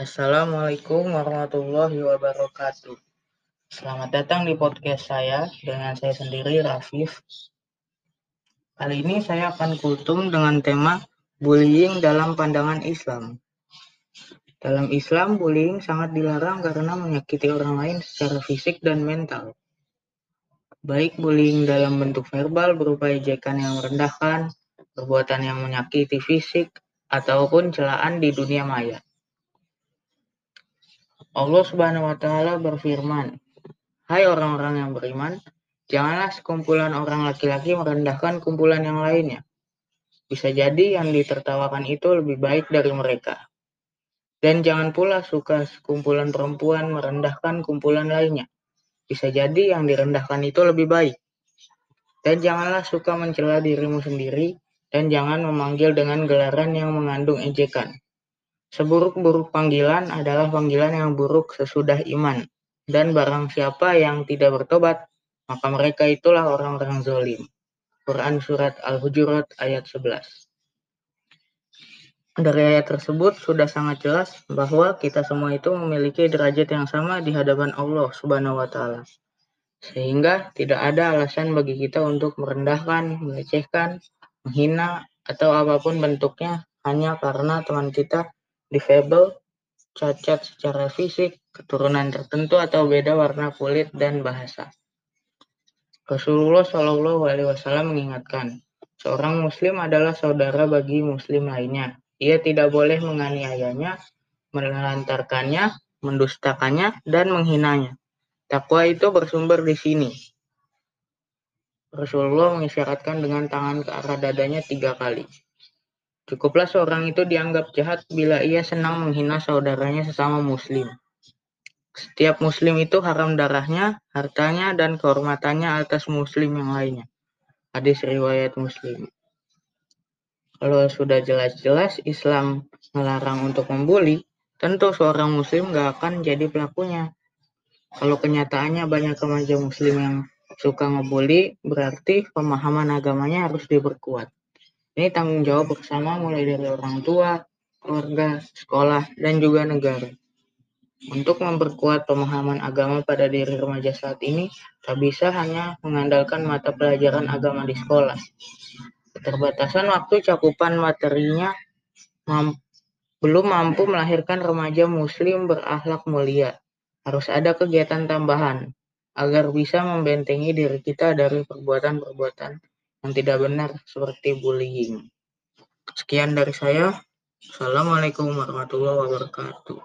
Assalamualaikum warahmatullahi wabarakatuh. Selamat datang di podcast saya dengan saya sendiri Rafif. Kali ini saya akan kultum dengan tema bullying dalam pandangan Islam. Dalam Islam, bullying sangat dilarang karena menyakiti orang lain secara fisik dan mental. Baik bullying dalam bentuk verbal berupa ejekan yang merendahkan, perbuatan yang menyakiti fisik, ataupun celaan di dunia maya. Allah Subhanahu wa taala berfirman, "Hai orang-orang yang beriman, janganlah sekumpulan orang laki-laki merendahkan kumpulan yang lainnya. Bisa jadi yang ditertawakan itu lebih baik dari mereka. Dan jangan pula suka sekumpulan perempuan merendahkan kumpulan lainnya. Bisa jadi yang direndahkan itu lebih baik. Dan janganlah suka mencela dirimu sendiri dan jangan memanggil dengan gelaran yang mengandung ejekan." Seburuk-buruk panggilan adalah panggilan yang buruk sesudah iman, dan barang siapa yang tidak bertobat, maka mereka itulah orang-orang zalim. Quran Surat Al-Hujurat ayat 11 Dari ayat tersebut sudah sangat jelas bahwa kita semua itu memiliki derajat yang sama di hadapan Allah Subhanahu wa taala. Sehingga tidak ada alasan bagi kita untuk merendahkan, melecehkan, menghina atau apa pun bentuknya hanya karena teman kita difabel, cacat secara fisik, keturunan tertentu atau beda warna kulit dan bahasa. Rasulullah Shallallahu Alaihi Wasallam mengingatkan, seorang Muslim adalah saudara bagi Muslim lainnya. Ia tidak boleh menganiayanya, menelantarkannya, mendustakannya, dan menghinanya. Takwa itu bersumber di sini. Rasulullah mengisyaratkan dengan tangan ke arah dadanya tiga kali. Cukuplah seorang itu dianggap jahat bila ia senang menghina saudaranya sesama muslim. Setiap muslim itu haram darahnya, hartanya, dan kehormatannya atas muslim yang lainnya. Hadis riwayat muslim. Kalau sudah jelas-jelas Islam melarang untuk membuli, tentu seorang muslim gak akan jadi pelakunya. Kalau kenyataannya banyak remaja muslim yang suka ngebully, berarti pemahaman agamanya harus diperkuat. Ini tanggung jawab bersama mulai dari orang tua, keluarga, sekolah, dan juga negara. Untuk memperkuat pemahaman agama pada diri remaja saat ini, tak bisa hanya mengandalkan mata pelajaran agama di sekolah. Keterbatasan waktu cakupan materinya mam belum mampu melahirkan remaja muslim berakhlak mulia. Harus ada kegiatan tambahan agar bisa membentengi diri kita dari perbuatan-perbuatan yang tidak benar seperti bullying. Sekian dari saya. Assalamualaikum warahmatullahi wabarakatuh.